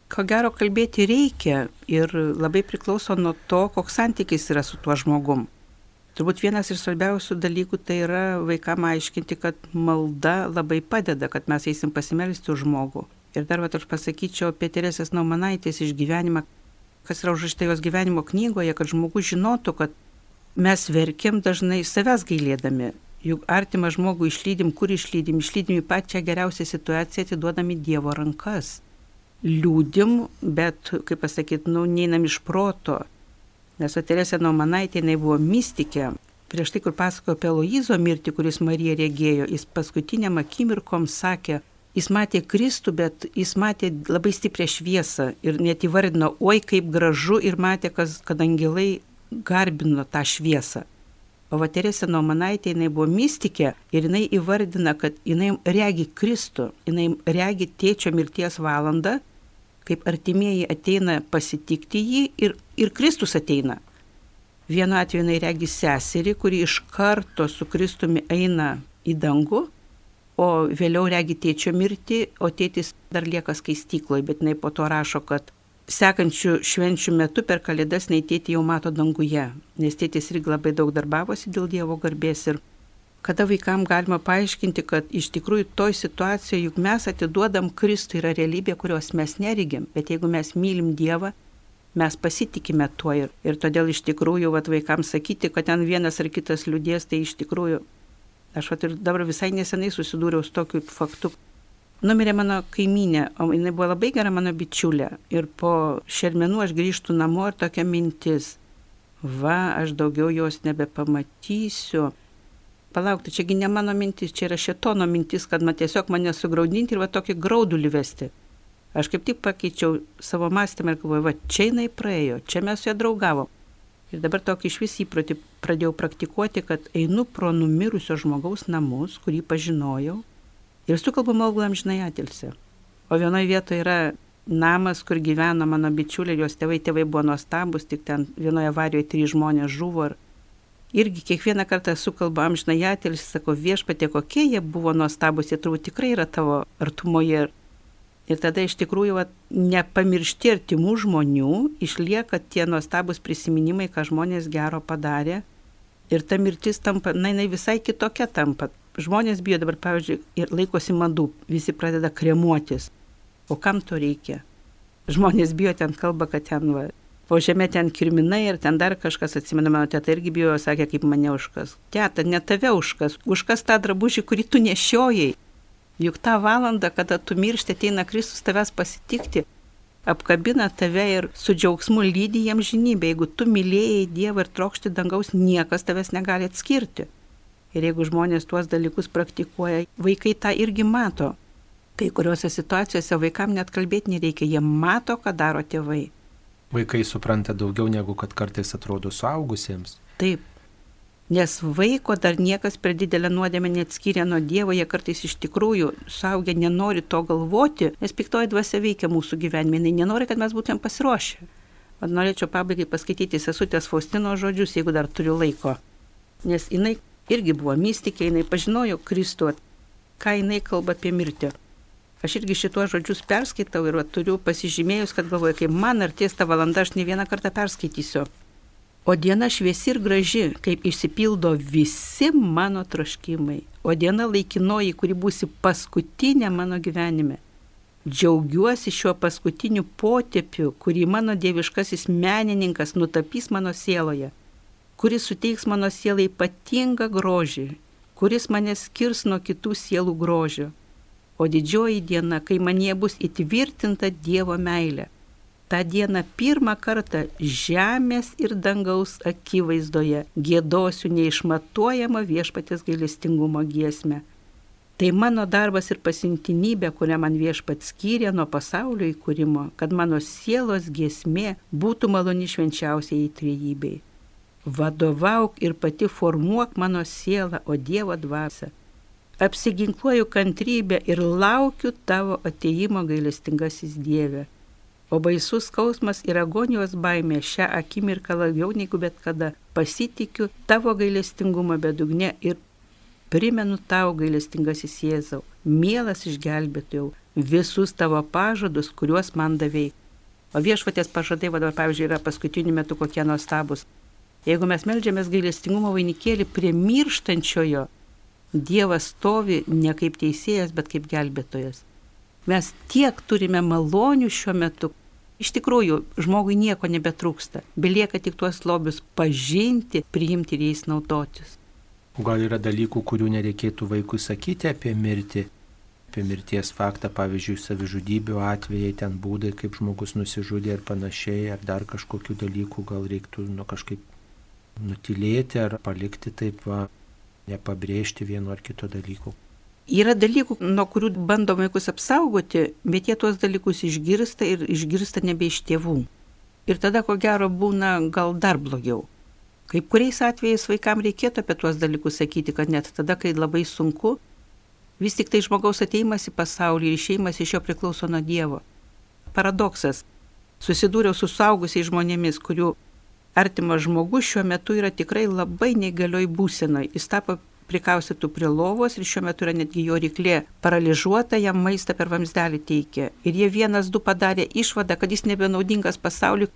Ko gero kalbėti reikia ir labai priklauso nuo to, koks santykis yra su tuo žmogum. Turbūt vienas iš svarbiausių dalykų tai yra vaikam aiškinti, kad malda labai padeda, kad mes eisim pasimelsti už žmogų. Ir dar va, aš pasakyčiau apie Teresės Naumanaitės išgyvenimą, kas yra užrašyta jos gyvenimo knygoje, kad žmogus žinotų, kad mes verkiam dažnai savęs gailėdami. Juk artimą žmogų išlydim, kur išlydim, išlydim į pačią geriausią situaciją, atiduodami Dievo rankas. Liūdim, bet, kaip pasakyti, nu, neinam iš proto. Nes o Teresė Naumanaitė, jinai buvo mystikė. Prieš tai, kur pasakojo apie Loizo mirtį, kuris Marija regėjo, jis paskutiniam akimirkom sakė, Jis matė Kristų, bet jis matė labai stiprią šviesą ir net įvardino, oi kaip gražu ir matė, kas, kad angelai garbino tą šviesą. O va Teresė Nomanaitė, jinai buvo mystikė ir jinai įvardina, kad jinai regi Kristų, jinai regi tėčio mirties valandą, kaip artimieji ateina pasitikti jį ir, ir Kristus ateina. Vienu atveju jinai regi seserį, kuri iš karto su Kristumi eina į dangų, o vėliau regi tėčio mirtį, o tėtis dar lieka skaistykloje, bet jinai po to rašo, kad sekančių švenčių metu per kalėdas nei tėtį jau mato danguje, nes tėtis irgi labai daug darbavosi dėl Dievo garbės ir kada vaikam galima paaiškinti, kad iš tikrųjų toj situacijoje juk mes atiduodam Kristų yra realybė, kurios mes nerigim, bet jeigu mes mylim Dievą, mes pasitikime tuo ir, ir todėl iš tikrųjų vat, vaikams sakyti, kad ten vienas ar kitas liūdės, tai iš tikrųjų Aš vat ir dabar visai nesenai susidūriau su tokiu faktu. Numirė mano kaiminė, o jinai buvo labai gera mano bičiulė. Ir po šermenų aš grįžtų namo ir tokia mintis. Va, aš daugiau jos nebepamatysiu. palaukti, čiagi ne mano mintis, čia yra šetono mintis, kad man tiesiog mane sugraudinti ir va tokį graudulį vesti. Aš kaip tik pakeičiau savo mąstymą ir galvoju, va čia jinai praėjo, čia mes su ją draugavom. Ir dabar tokį iš vis įprotį pradėjau praktikuoti, kad einu pro numirusio žmogaus namus, kurį pažinojau, ir sukalbu maldą amžinai atilsi. O vienoje vietoje yra namas, kur gyveno mano bičiuliai, jos tėvai, tėvai buvo nuostabus, tik ten vienoje avarijoje trys žmonės žuvo. Ir irgi kiekvieną kartą sukalba amžinai atilsi, sako viešpatė, kokie jie buvo nuostabus, jie turbūt tikrai yra tavo artumoje. Ir tada iš tikrųjų va, nepamiršti artimų žmonių, išlieka tie nuostabus prisiminimai, ką žmonės gero padarė. Ir ta mirtis tampa, na, jinai visai kitokia tampa. Žmonės bijo dabar, pavyzdžiui, ir laikosi madų, visi pradeda kremuotis. O kam to reikia? Žmonės bijo ten kalba, kad ten, va, po žemė ten kirminai ir ten dar kažkas, atsimenu, mano teta irgi bijo, sakė, kaip mane užkas. Teta, ne tave užkas, užkas tą drabužį, kurį tu nešiojai. Juk tą valandą, kada tu miršti, ateina Kristus tavęs pasitikti, apkabina tave ir su džiaugsmu lydi jam žinybę. Jeigu tu mylėjai Dievą ir trokšti dangaus, niekas tavęs negali atskirti. Ir jeigu žmonės tuos dalykus praktikuoja, vaikai tą irgi mato. Kai kuriuose situacijose vaikam net kalbėti nereikia, jie mato, ką daro tėvai. Vaikai supranta daugiau negu kad kartais atrodo suaugusiems. Taip, Nes vaiko dar niekas per didelę nuodėmę neatskyrė nuo Dievo, jie kartais iš tikrųjų suaugę nenori to galvoti, nes piktoji dvasia veikia mūsų gyvenime, jinai nenori, kad mes būtumėm pasiruošę. Vat norėčiau pabaigai paskaityti sesutės Faustino žodžius, jeigu dar turiu laiko. Nes jinai irgi buvo mystikė, jinai pažinojo Kristų, ką jinai kalba apie mirtį. Aš irgi šituos žodžius perskaitau ir va, turiu pasižymėjus, kad galvoju, kai man artės ta valanda, aš ne vieną kartą perskaitysiu. O diena šviesi ir graži, kaip išsipildo visi mano troškimai. O diena laikinoji, kuri būsi paskutinė mano gyvenime. Džiaugiuosi šiuo paskutiniu potėpiu, kurį mano dieviškasis menininkas nutapys mano sieloje, kuris suteiks mano sielai ypatingą grožį, kuris mane skirs nuo kitų sielų grožio. O didžioji diena, kai manie bus įtvirtinta Dievo meilė tą dieną pirmą kartą žemės ir dangaus akivaizdoje gėdosiu neišmatuojamą viešpatės gailestingumo giesmę. Tai mano darbas ir pasintinybė, kurią man viešpat skyrė nuo pasaulio įkūrimo, kad mano sielos giesmė būtų maloni švenčiausiai įtrejybei. Vadovauk ir pati formuok mano sielą, o Dievo dvasia. Apsiginkluoju kantrybę ir laukiu tavo ateimo gailestingasis Dieve O baisus skausmas ir agonijos baimė šią akimirką labiau negu bet kada pasitikiu tavo gailestingumo bedugne ir primenu tau gailestingasis Jėzau, mielas išgelbėtojau, visus tavo pažadus, kuriuos man davėjai. O viešpatės pažadai, vadovai, pavyzdžiui, yra paskutiniu metu kokie nuostabus. Jeigu mes melžiamės gailestingumo vainikėlį prie mirštančiojo, Dievas stovi ne kaip teisėjas, bet kaip gelbėtojas. Mes tiek turime malonių šiuo metu. Iš tikrųjų, žmogui nieko nebetrūksta. Belieka tik tuos lobius pažinti, priimti ir jais naudotis. O gal yra dalykų, kurių nereikėtų vaikui sakyti apie mirtį, apie mirties faktą, pavyzdžiui, savižudybių atvejai, ten būdai, kaip žmogus nusižudė ir panašiai, ar dar kažkokių dalykų gal reiktų nu, kažkaip nutilėti ar palikti taip, va, nepabrėžti vieno ar kito dalyko. Yra dalykų, nuo kurių bandom vaikus apsaugoti, bet jie tuos dalykus išgirsta ir išgirsta nebe iš tėvų. Ir tada, ko gero, būna gal dar blogiau. Kaip kuriais atvejais vaikams reikėtų apie tuos dalykus sakyti, kad net tada, kai labai sunku, vis tik tai žmogaus ateimas į pasaulį ir išeimas iš jo priklauso nuo Dievo. Paradoksas. Susidūriau su saugusiais žmonėmis, kurių artimas žmogus šiuo metu yra tikrai labai negalioj būsenoje. Jis tapo prikaustytų prie lovos ir šiuo metu yra netgi jo ryklė paralyžiuota, jam maistą per vamsdelį teikia. Ir jie vienas du padarė išvadą, kad jis nebenaudingas pasauliu,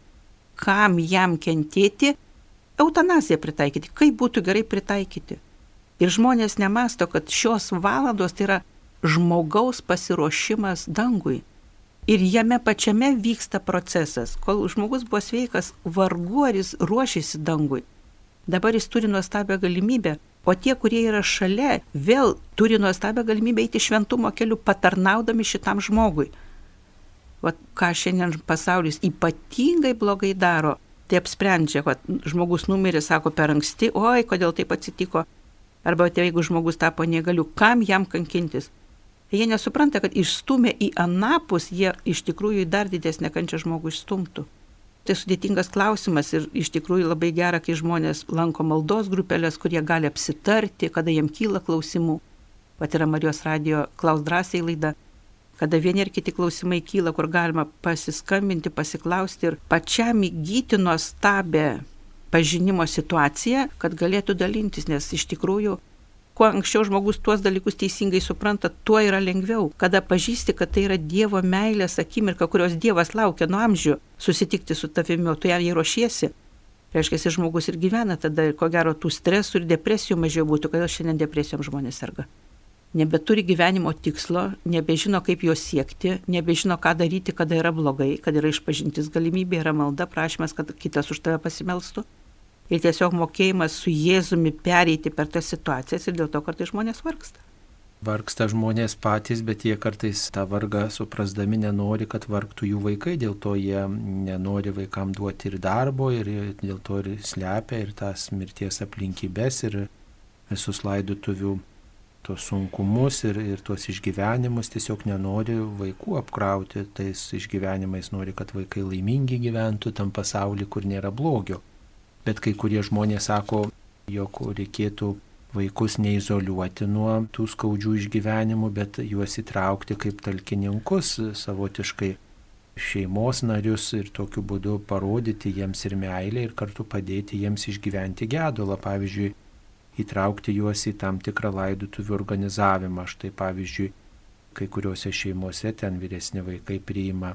kam jam kentėti, eutanaziją pritaikyti, kaip būtų gerai pritaikyti. Ir žmonės nemasto, kad šios valandos tai yra žmogaus pasiruošimas dangui. Ir jame pačiame vyksta procesas. Kol žmogus buvo sveikas, vargu ar jis ruošėsi dangui. Dabar jis turi nuostabią galimybę O tie, kurie yra šalia, vėl turi nuostabią galimybę eiti šventumo keliu, patarnaudami šitam žmogui. Vat ką šiandien pasaulis ypatingai blogai daro, tai apsprendžia, kad žmogus numirė, sako per anksti, oi, kodėl taip atsitiko. Arba tai jeigu žmogus tapo negaliu, kam jam kankintis? Jie nesupranta, kad išstumę į anapus, jie iš tikrųjų į dar didesnę kančią žmogų išstumtų. Tai sudėtingas klausimas ir iš tikrųjų labai gera, kai žmonės lanko maldos grupelės, kurie gali apsitarti, kada jiem kyla klausimų. Pat yra Marijos radio klaus drąsiai laida, kada vieni ir kiti klausimai kyla, kur galima pasiskambinti, pasiklausti ir pačiam įgyti nuostabę pažinimo situaciją, kad galėtų dalintis, nes iš tikrųjų kuo anksčiau žmogus tuos dalykus teisingai supranta, tuo yra lengviau. Kada pažįsti, kad tai yra Dievo meilės akimirka, kurios Dievas laukia nuo amžių susitikti su tavimi, o tu jam jį ruošiesi. Reiškia, žmogus ir gyvena, tada ko gero tų stresų ir depresijų mažiau būtų, kodėl šiandien depresijom žmonės serga nebeturi gyvenimo tikslo, nebežino, kaip jo siekti, nebežino, ką daryti, kada yra blogai, kad yra išpažintis galimybė, yra malda, prašymas, kad kitas už tave pasimelstų. Ir tiesiog mokėjimas su Jėzumi pereiti per tas situacijas ir dėl to kartais žmonės vargsta. Vargsta žmonės patys, bet jie kartais tą vargą suprasdami nenori, kad vargtų jų vaikai, dėl to jie nenori vaikam duoti ir darbo, ir dėl to ir slepia ir tas mirties aplinkybės, ir visus laidotuvių tos sunkumus ir, ir tuos išgyvenimus, tiesiog nenori vaikų apkrauti tais išgyvenimais, nori, kad vaikai laimingi gyventų tam pasauliu, kur nėra blogio. Bet kai kurie žmonės sako, jog reikėtų vaikus neizoliuoti nuo tų skaudžių išgyvenimų, bet juos įtraukti kaip talkininkus savotiškai šeimos narius ir tokiu būdu parodyti jiems ir meilę ir kartu padėti jiems išgyventi gedulą. Pavyzdžiui, įtraukti juos į tam tikrą laidotuvių organizavimą. Štai pavyzdžiui, kai kuriuose šeimose ten vyresni vaikai priima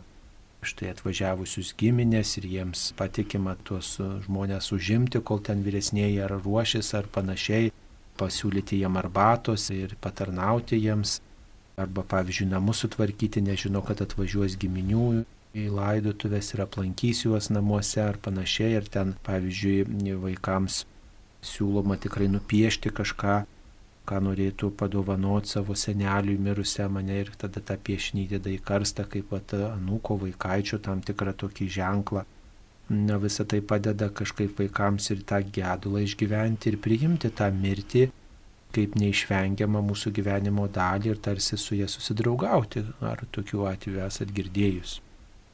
štai atvažiavusius giminės ir jiems patikima tuos žmonės užimti, kol ten vyresnėji ar ruošis ar panašiai, pasiūlyti jiem arbatos ir patarnauti jiems. Arba, pavyzdžiui, namus sutvarkyti, nežino, kad atvažiuos giminių į laidotuvės ir aplankys juos namuose ar panašiai. Ir ten, pavyzdžiui, vaikams siūloma tikrai nupiešti kažką, ką norėtų padovanoti savo seneliui mirusią mane ir tada tą piešinį deda į karstą kaip pat anūko vaikaičio tam tikrą tokį ženklą. Na visą tai padeda kažkaip vaikams ir tą gedulą išgyventi ir priimti tą mirtį kaip neišvengiamą mūsų gyvenimo dalį ir tarsi su jie susidraugauti. Ar tokiu atveju esat girdėjus?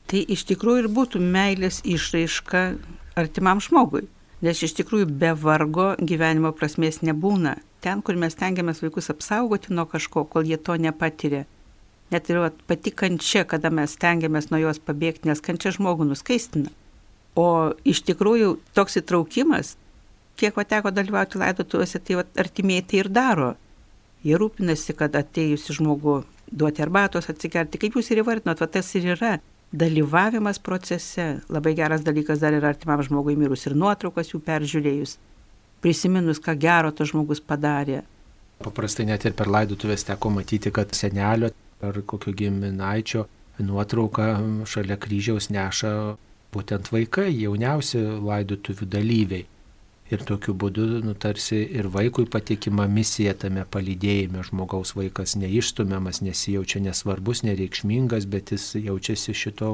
Tai iš tikrųjų ir būtų meilės išraiška artimam žmogui. Nes iš tikrųjų be vargo gyvenimo prasmės nebūna. Ten, kur mes tengiamės vaikus apsaugoti nuo kažko, kol jie to nepatiria. Net ir pati kančia, kada mes tengiamės nuo jos pabėgti, nes kančia žmogų nuskaistina. O iš tikrųjų toks įtraukimas, kiek va teko dalyvauti laidotuvėse, tai va, artimieji tai ir daro. Jie rūpinasi, kad atėjusi žmogų duoti arbatos, atsigerti, kaip jūs ir įvardinot, va tas ir yra dalyvavimas procese. Labai geras dalykas dar yra artimam žmogui mirus ir nuotraukas jų peržiūrėjus, prisiminus, ką gero tas žmogus padarė. Paprastai net ir per laidotuvės teko matyti, kad senelio ar kokio giminaičio nuotrauką šalia kryžiaus neša būtent vaikai, jauniausi laidotuvių dalyviai. Ir tokiu būdu, nu, tarsi ir vaikui patikima misija tame palydėjime. Žmogaus vaikas neišstumiamas, nesijaučia nesvarbus, nereikšmingas, bet jis jaučiasi šito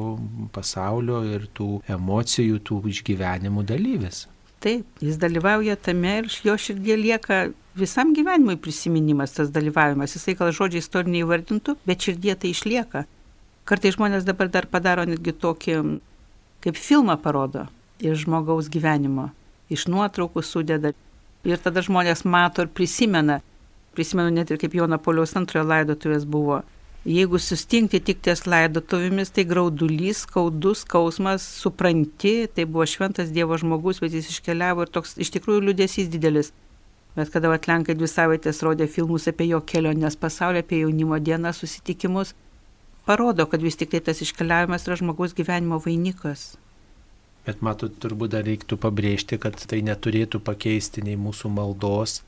pasaulio ir tų emocijų, tų išgyvenimų dalyvis. Taip, jis dalyvauja tame ir jo širdie lieka visam gyvenimui prisiminimas tas dalyvavimas. Jisai gal žodžiai istoriniai vardintų, bet širdie tai išlieka. Kartai žmonės dabar dar padaro netgi tokį, kaip filmą parodo iš žmogaus gyvenimo iš nuotraukų sudeda. Ir tada žmonės mato ir prisimena. Prisimenu net ir kaip Jono Poliaus antrojo laidotuvės buvo. Jeigu sustingti tik ties laidotuvėmis, tai graudulys, skaudus, skausmas, supranti, tai buvo šventas Dievo žmogus, bet jis iškeliavo ir toks iš tikrųjų liūdėsys didelis. Bet kada Atlenkai dvi savaitės rodė filmus apie jo kelionės pasaulį, apie jaunimo dieną, susitikimus, parodo, kad vis tik tai tas iškeliavimas yra žmogaus gyvenimo vainikas. Bet matot, turbūt dar reiktų pabrėžti, kad tai neturėtų pakeisti nei mūsų maldos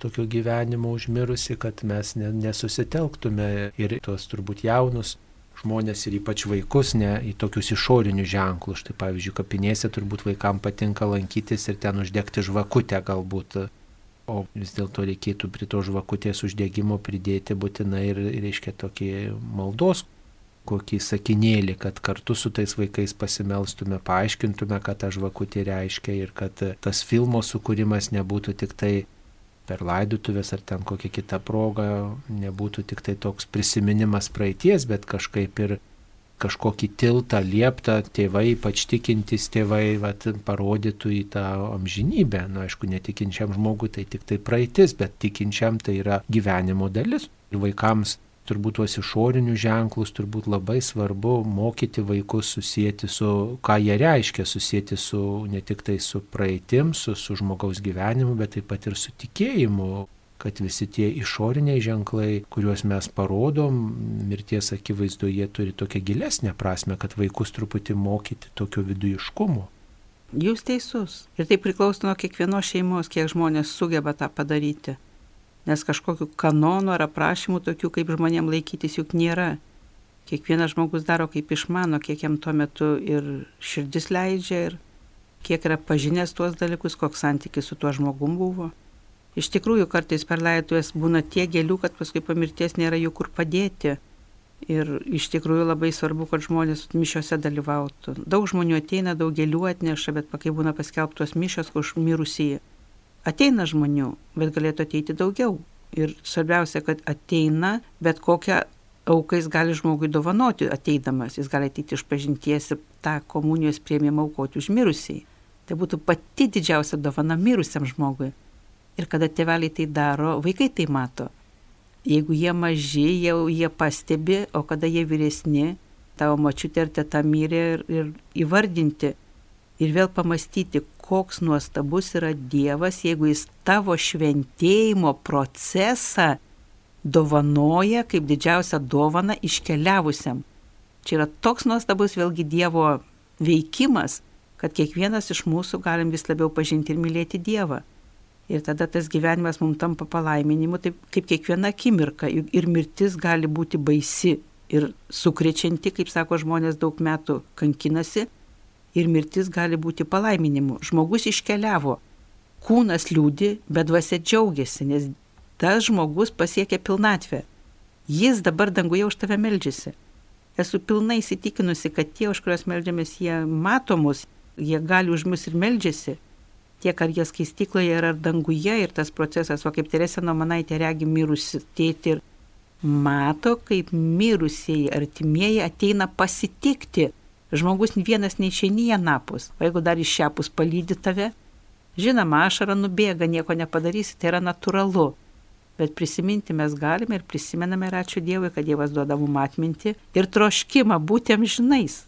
tokio gyvenimo užmirusi, kad mes nesusitelktume ir tuos turbūt jaunus žmonės ir ypač vaikus ne į tokius išorinius ženklus. Štai pavyzdžiui, kapinėse turbūt vaikams patinka lankytis ir ten uždegti žvakutę galbūt. O vis dėlto reikėtų prie to žvakutės uždegimo pridėti būtinai ir, reiškia, tokį maldos kokį sakinėlį, kad kartu su tais vaikais pasimelstume, paaiškintume, ką ta žvakutė reiškia ir kad tas filmo sukūrimas nebūtų tik tai per laidutuvės ar ten kokią kitą progą nebūtų tik tai toks prisiminimas praeities, bet kažkaip ir kažkokį tiltą lieptą tėvai, ypač tikintys tėvai, vat, parodytų į tą amžinybę. Na, nu, aišku, netikinčiam žmogui tai tik tai praeitis, bet tikinčiam tai yra gyvenimo dalis. Ir vaikams turbūt tuos išorinius ženklus turbūt labai svarbu mokyti vaikus susijęti su, ką jie reiškia, susijęti su ne tik tai su praeitim, su, su žmogaus gyvenimu, bet taip pat ir su tikėjimu, kad visi tie išoriniai ženklai, kuriuos mes parodom, mirties akivaizdu, jie turi tokią gilesnę prasme, kad vaikus truputį mokyti tokio vidujiškumo. Jūs teisus. Ir tai priklauso nuo kiekvienos šeimos, kiek žmonės sugeba tą padaryti. Nes kažkokiu kanonu ar aprašymu tokių, kaip žmonėm laikytis, juk nėra. Kiekvienas žmogus daro kaip išmano, kiek jam tuo metu ir širdis leidžia, ir kiek yra pažinęs tuos dalykus, koks santykis su tuo žmogum buvo. Iš tikrųjų, kartais per laidotuvės būna tiek gėlių, kad paskui po mirties nėra jų kur padėti. Ir iš tikrųjų labai svarbu, kad žmonės mišiuose dalyvautų. Daug žmonių ateina, daug gėlių atneša, bet kai būna paskelbtos mišios už mirusįjį. Ateina žmonių, bet galėtų ateiti daugiau. Ir svarbiausia, kad ateina, bet kokią auką jis gali žmogui dovanoti ateidamas. Jis gali ateiti iš pažinties ir tą komunijos prieimimą aukoti už mirusį. Tai būtų pati didžiausia dovana mirusiam žmogui. Ir kada tėveliai tai daro, vaikai tai mato. Jeigu jie maži, jau jie pastebi, o kada jie vyresni, tavo mačiutė ir teta mirė ir, ir įvardinti. Ir vėl pamastyti, koks nuostabus yra Dievas, jeigu jis tavo šventėjimo procesą dovanoja kaip didžiausią dovaną iškeliavusiam. Čia yra toks nuostabus vėlgi Dievo veikimas, kad kiekvienas iš mūsų galim vis labiau pažinti ir mylėti Dievą. Ir tada tas gyvenimas mums tampa palaiminimu, taip kaip kiekviena akimirka. Ir mirtis gali būti baisi ir sukrečianti, kaip sako žmonės, daug metų kankinasi. Ir mirtis gali būti palaiminimu. Žmogus iškeliavo. Kūnas liūdi, bet dvasia džiaugiasi, nes tas žmogus pasiekė pilnatvę. Jis dabar danguje už tave meldžiasi. Esu pilnai įsitikinusi, kad tie, už kuriuos meldžiamės, jie matomus, jie gali už mus ir meldžiasi tiek ar jie skaistykloje ar danguje ir tas procesas, o kaip Teresė Nomanaitė regi mirusi tėti ir mato, kaip mirusieji artimieji ateina pasitikti. Žmogus vienas neišeini į anapus, o jeigu dar iš šiapus palydi tave, žinoma, ašara nubėga, nieko nepadarysi, tai yra natūralu. Bet prisiminti mes galime ir prisimename ir ačiū Dievui, kad Dievas duoda mums atminti ir troškimą būti amžinais.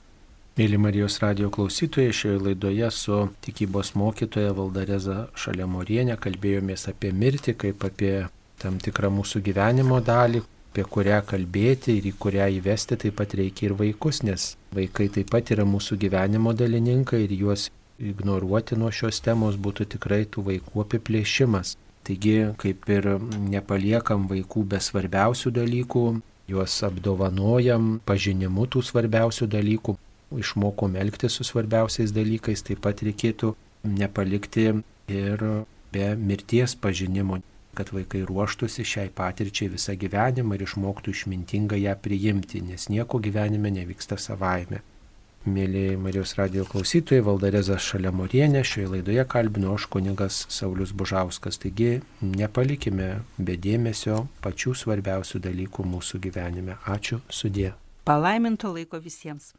Mėly Marijos radio klausytojai, šioje laidoje su tikybos mokytoja Valdareza Šalemorienė kalbėjomės apie mirtį kaip apie tam tikrą mūsų gyvenimo dalį, apie kurią kalbėti ir į kurią įvesti taip pat reikia ir vaikus, nes vaikai taip pat yra mūsų gyvenimo dalininkai ir juos ignoruoti nuo šios temos būtų tikrai tų vaikų apiplėšimas. Taigi, kaip ir nepaliekam vaikų be svarbiausių dalykų, juos apdovanojam pažinimu tų svarbiausių dalykų, išmokom elgtis su svarbiausiais dalykais, taip pat reikėtų nepalikti ir be mirties pažinimo, kad vaikai ruoštųsi šiai patirčiai visą gyvenimą ir išmoktų išmintingai ją priimti, nes nieko gyvenime nevyksta savaime. Mėly Marijos radio klausytojai, Valdareza Šalemorienė, šioje laidoje kalbino aš kunigas Saulis Bužauskas. Taigi nepalikime be dėmesio pačių svarbiausių dalykų mūsų gyvenime. Ačiū, sudė. Palaiminto laiko visiems.